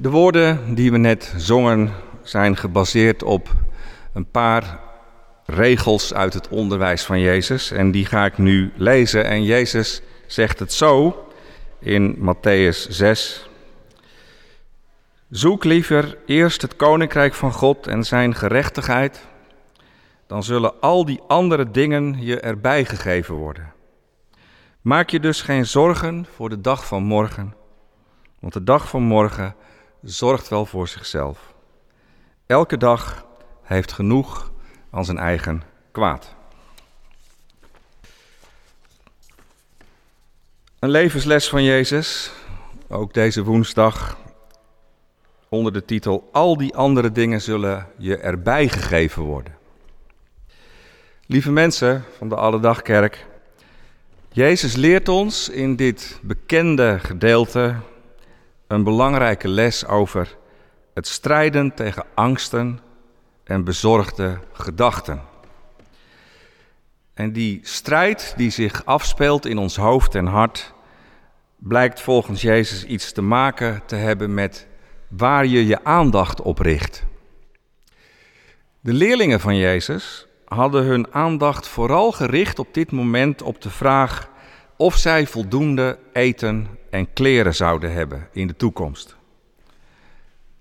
De woorden die we net zongen zijn gebaseerd op een paar regels uit het onderwijs van Jezus en die ga ik nu lezen. En Jezus zegt het zo in Matthäus 6. Zoek liever eerst het koninkrijk van God en zijn gerechtigheid, dan zullen al die andere dingen je erbij gegeven worden. Maak je dus geen zorgen voor de dag van morgen, want de dag van morgen zorgt wel voor zichzelf. Elke dag heeft genoeg aan zijn eigen kwaad. Een levensles van Jezus, ook deze woensdag, onder de titel Al die andere dingen zullen je erbij gegeven worden. Lieve mensen van de Alledagkerk, Jezus leert ons in dit bekende gedeelte een belangrijke les over het strijden tegen angsten en bezorgde gedachten. En die strijd die zich afspeelt in ons hoofd en hart, blijkt volgens Jezus iets te maken te hebben met waar je je aandacht op richt. De leerlingen van Jezus hadden hun aandacht vooral gericht op dit moment op de vraag of zij voldoende eten en kleren zouden hebben in de toekomst.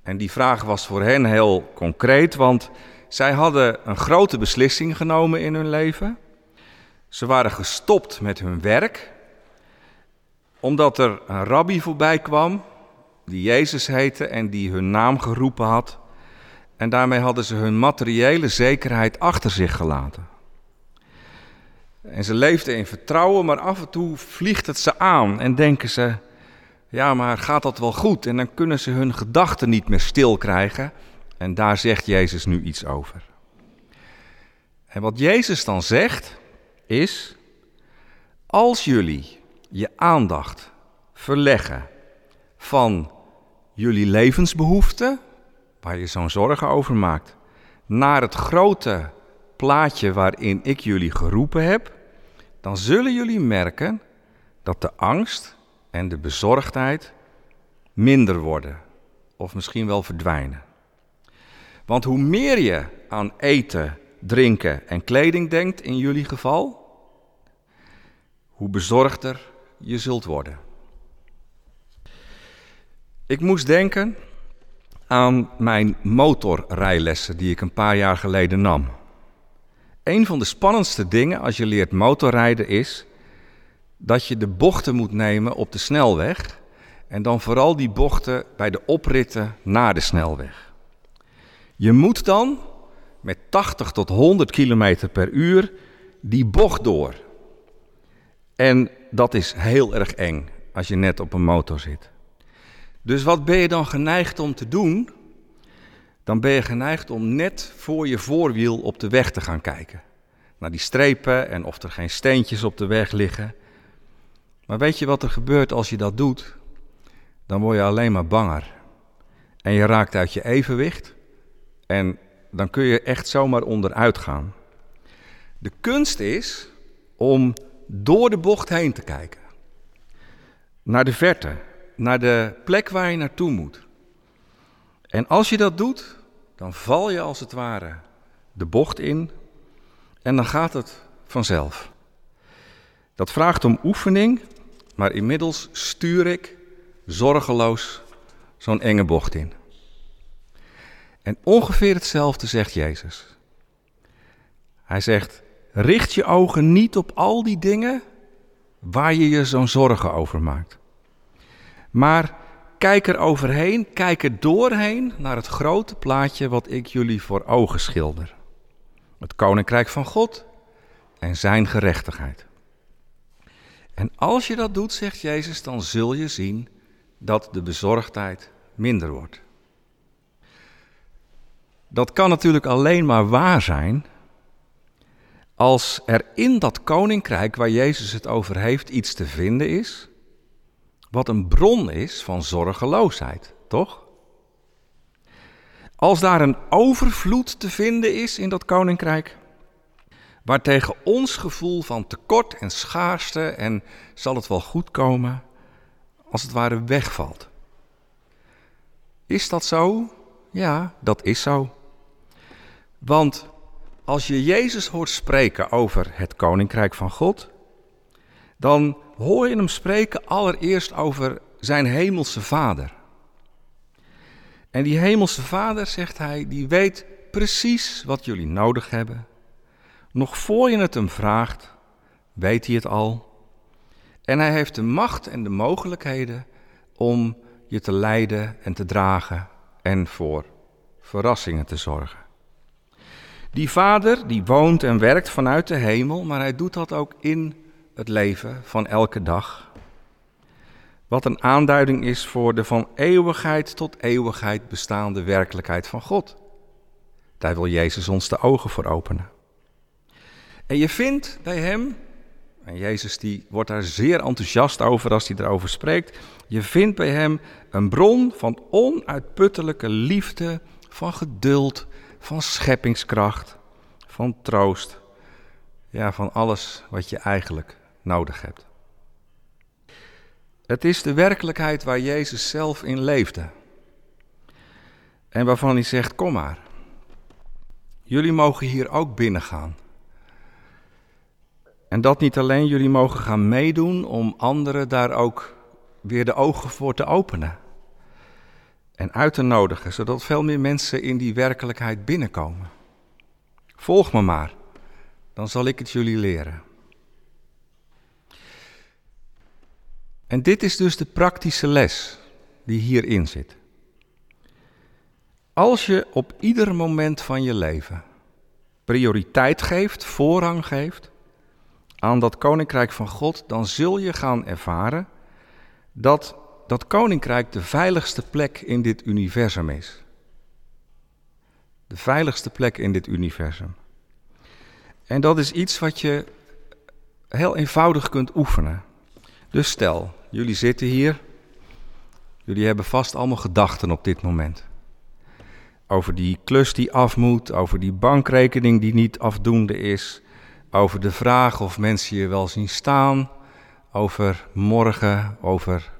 En die vraag was voor hen heel concreet, want zij hadden een grote beslissing genomen in hun leven. Ze waren gestopt met hun werk, omdat er een rabbi voorbij kwam, die Jezus heette en die hun naam geroepen had. En daarmee hadden ze hun materiële zekerheid achter zich gelaten. En ze leefden in vertrouwen, maar af en toe vliegt het ze aan en denken ze: ja, maar gaat dat wel goed? En dan kunnen ze hun gedachten niet meer stil krijgen. En daar zegt Jezus nu iets over. En wat Jezus dan zegt is: als jullie je aandacht verleggen van jullie levensbehoeften, waar je zo'n zorgen over maakt, naar het grote plaatje waarin ik jullie geroepen heb, dan zullen jullie merken dat de angst en de bezorgdheid minder worden of misschien wel verdwijnen. Want hoe meer je aan eten, drinken en kleding denkt in jullie geval, hoe bezorgder je zult worden. Ik moest denken aan mijn motorrijlessen die ik een paar jaar geleden nam. Een van de spannendste dingen als je leert motorrijden is dat je de bochten moet nemen op de snelweg. En dan vooral die bochten bij de opritten naar de snelweg. Je moet dan met 80 tot 100 km per uur die bocht door. En dat is heel erg eng als je net op een motor zit. Dus wat ben je dan geneigd om te doen? Dan ben je geneigd om net voor je voorwiel op de weg te gaan kijken. Naar die strepen en of er geen steentjes op de weg liggen. Maar weet je wat er gebeurt als je dat doet? Dan word je alleen maar banger. En je raakt uit je evenwicht. En dan kun je echt zomaar onderuit gaan. De kunst is om door de bocht heen te kijken. Naar de verte, naar de plek waar je naartoe moet. En als je dat doet, dan val je als het ware de bocht in en dan gaat het vanzelf. Dat vraagt om oefening, maar inmiddels stuur ik zorgeloos zo'n enge bocht in. En ongeveer hetzelfde zegt Jezus. Hij zegt: richt je ogen niet op al die dingen waar je je zo'n zorgen over maakt. Maar kijk er overheen, kijk er doorheen naar het grote plaatje wat ik jullie voor ogen schilder. Het koninkrijk van God en zijn gerechtigheid. En als je dat doet, zegt Jezus, dan zul je zien dat de bezorgdheid minder wordt. Dat kan natuurlijk alleen maar waar zijn als er in dat koninkrijk waar Jezus het over heeft iets te vinden is, wat een bron is van zorgeloosheid, toch? Als daar een overvloed te vinden is in dat koninkrijk, waar tegen ons gevoel van tekort en schaarste en zal het wel goed komen, als het ware wegvalt. Is dat zo? Ja, dat is zo. Want als je Jezus hoort spreken over het koninkrijk van God, dan hoor je hem spreken allereerst over zijn hemelse vader. En die hemelse vader, zegt hij, die weet precies wat jullie nodig hebben. Nog voor je het hem vraagt, weet hij het al. En hij heeft de macht en de mogelijkheden om je te leiden en te dragen en voor verrassingen te zorgen. Die vader die woont en werkt vanuit de hemel, maar hij doet dat ook in het leven van elke dag. Wat een aanduiding is voor de van eeuwigheid tot eeuwigheid bestaande werkelijkheid van God. Daar wil Jezus ons de ogen voor openen. En je vindt bij hem, en Jezus die wordt daar zeer enthousiast over als hij erover spreekt, je vindt bij hem een bron van onuitputtelijke liefde, van geduld, van scheppingskracht, van troost. Ja, van alles wat je eigenlijk nodig hebt. Het is de werkelijkheid waar Jezus zelf in leefde. En waarvan hij zegt: Kom maar. Jullie mogen hier ook binnengaan. En dat niet alleen, jullie mogen gaan meedoen om anderen daar ook weer de ogen voor te openen. En uit te nodigen, zodat veel meer mensen in die werkelijkheid binnenkomen. Volg me maar, dan zal ik het jullie leren. En dit is dus de praktische les die hierin zit. Als je op ieder moment van je leven prioriteit geeft, voorrang geeft aan dat koninkrijk van God, dan zul je gaan ervaren dat dat koninkrijk de veiligste plek in dit universum is. De veiligste plek in dit universum. En dat is iets wat je heel eenvoudig kunt oefenen. Dus stel, jullie zitten hier. Jullie hebben vast allemaal gedachten op dit moment. Over die klus die af moet, over die bankrekening die niet afdoende is, over de vraag of mensen je wel zien staan, over morgen, over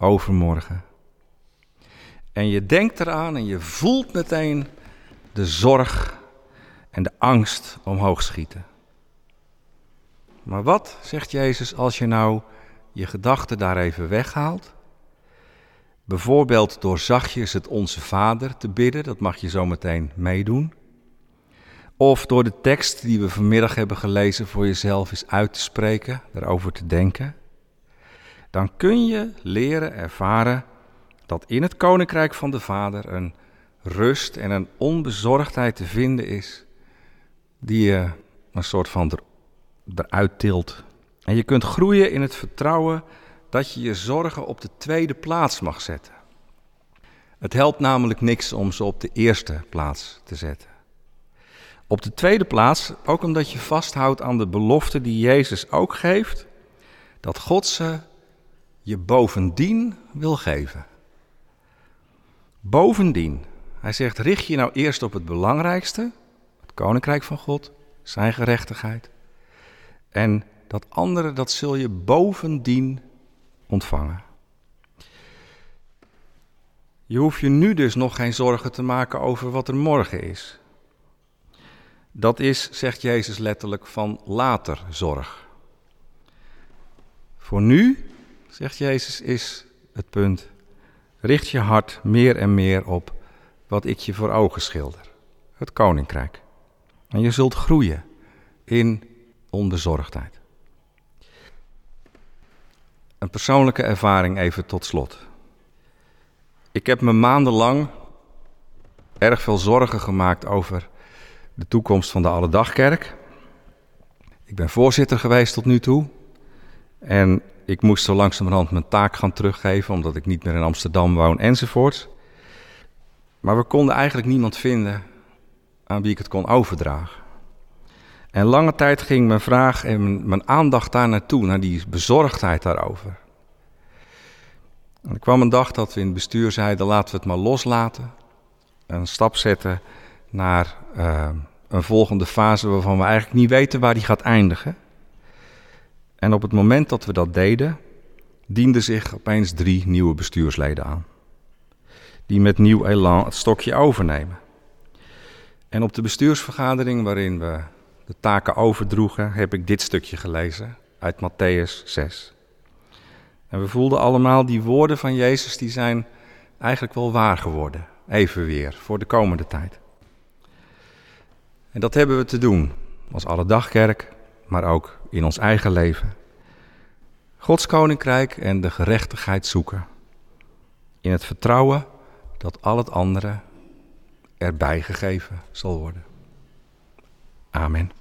overmorgen. En je denkt eraan en je voelt meteen de zorg en de angst omhoog schieten. Maar wat, zegt Jezus, als je nou je gedachten daar even weghaalt? Bijvoorbeeld door zachtjes het Onze Vader te bidden, dat mag je zo meteen meedoen. Of door de tekst die we vanmiddag hebben gelezen voor jezelf eens uit te spreken, daarover te denken. Dan kun je leren ervaren dat in het koninkrijk van de Vader een rust en een onbezorgdheid te vinden is, die je een soort van er, eruit tilt. En je kunt groeien in het vertrouwen dat je je zorgen op de tweede plaats mag zetten. Het helpt namelijk niks om ze op de eerste plaats te zetten. Op de tweede plaats, ook omdat je vasthoudt aan de belofte die Jezus ook geeft, dat God ze je bovendien wil geven. Bovendien, hij zegt, richt je nou eerst op het belangrijkste, het koninkrijk van God, zijn gerechtigheid. En dat andere, dat zul je bovendien ontvangen. Je hoeft je nu dus nog geen zorgen te maken over wat er morgen is. Dat is, zegt Jezus letterlijk, van later zorg. Voor nu, zegt Jezus, is het punt. Richt je hart meer en meer op wat ik je voor ogen schilder: het koninkrijk. En je zult groeien in onbezorgdheid. Een persoonlijke ervaring even tot slot. Ik heb me maandenlang erg veel zorgen gemaakt over de toekomst van de Alledagkerk. Ik ben voorzitter geweest tot nu toe. En ik moest zo langzamerhand mijn taak gaan teruggeven, omdat ik niet meer in Amsterdam woon enzovoort. Maar we konden eigenlijk niemand vinden aan wie ik het kon overdragen. En lange tijd ging mijn vraag en mijn aandacht daar naartoe, naar die bezorgdheid daarover. En er kwam een dag dat we in het bestuur zeiden: laten we het maar loslaten. Een stap zetten naar uh, een volgende fase waarvan we eigenlijk niet weten waar die gaat eindigen. En op het moment dat we dat deden, dienden zich opeens drie nieuwe bestuursleden aan. die met nieuw elan het stokje overnemen. En op de bestuursvergadering waarin we de taken overdroegen, heb ik dit stukje gelezen uit Matthäus 6. En we voelden allemaal die woorden van Jezus, die zijn eigenlijk wel waar geworden. Even weer, voor de komende tijd. En dat hebben we te doen als alledagkerk, maar ook in ons eigen leven. Gods koninkrijk en de gerechtigheid zoeken. In het vertrouwen dat al het andere erbij gegeven zal worden. Amen.